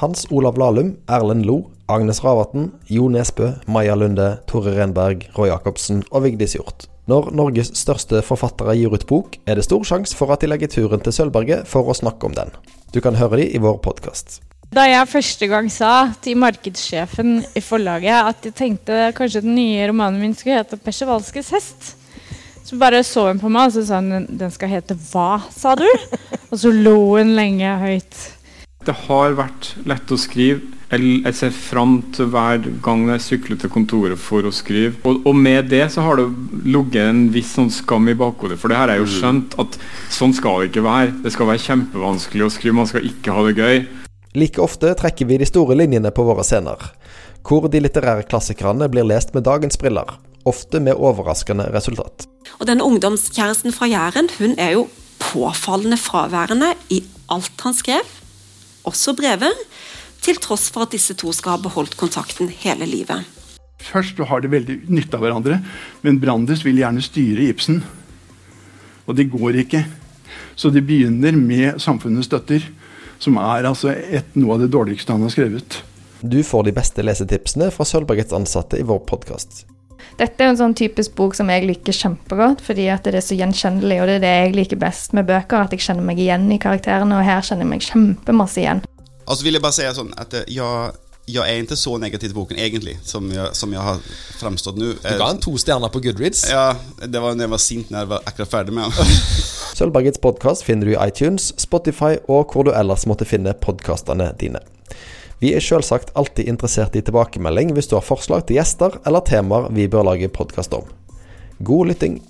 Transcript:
Hans Olav Lahlum, Erlend Lo, Agnes Ravatn, Jo Nesbø, Maja Lunde, Tore Renberg, Roy Jacobsen og Vigdis Hjorth. Når Norges største forfattere gir ut bok, er det stor sjanse for at de legger turen til Sølvberget for å snakke om den. Du kan høre de i vår podkast. Da jeg første gang sa til markedssjefen i forlaget at jeg tenkte kanskje den nye romanen min skulle hete 'Persevalskes hest', så bare så hun på meg og så sa hun den skal hete 'Hva', sa du? Og så lo hun lenge høyt. Det har vært lett å skrive. Jeg ser fram til hver gang jeg sykler til kontoret for å skrive. Og, og med det så har det ligget en viss sånn skam i bakhodet. For det her er jo skjønt at sånn skal det ikke være. Det skal være kjempevanskelig å skrive. Man skal ikke ha det gøy. Like ofte trekker vi de store linjene på våre scener, hvor de litterære klassikerne blir lest med dagens briller, ofte med overraskende resultat. Og denne ungdomskjæresten fra Jæren hun er jo påfallende fraværende i alt han skrev, også brever, til tross for at disse to skal ha beholdt kontakten hele livet. Først så har de veldig nytte av hverandre, men Brandes vil gjerne styre Ibsen. Og det går ikke. Så de begynner med 'Samfunnets støtter', som er altså et, noe av det dårligste han har skrevet. Du får de beste lesetipsene fra Sølvbergets ansatte i vår podkast. Dette er en sånn typisk bok som jeg liker kjempegodt, fordi at det er så gjenkjennelig, og det er det jeg liker best med bøker, at jeg kjenner meg igjen i karakterene, og her kjenner jeg meg kjempemasse igjen. Og så vil jeg bare si sånn at jeg, jeg er ikke så negativ til boken egentlig, som jeg, som jeg har framstått nå. Du ga en to stjerner på Goodreads. Ja, det var da jeg var sint når jeg var akkurat ferdig med den. Sølvbergets podkast finner du i iTunes, Spotify og hvor du ellers måtte finne podkastene dine. Vi er selvsagt alltid interessert i tilbakemelding hvis du har forslag til gjester eller temaer vi bør lage podkast om. God lytting.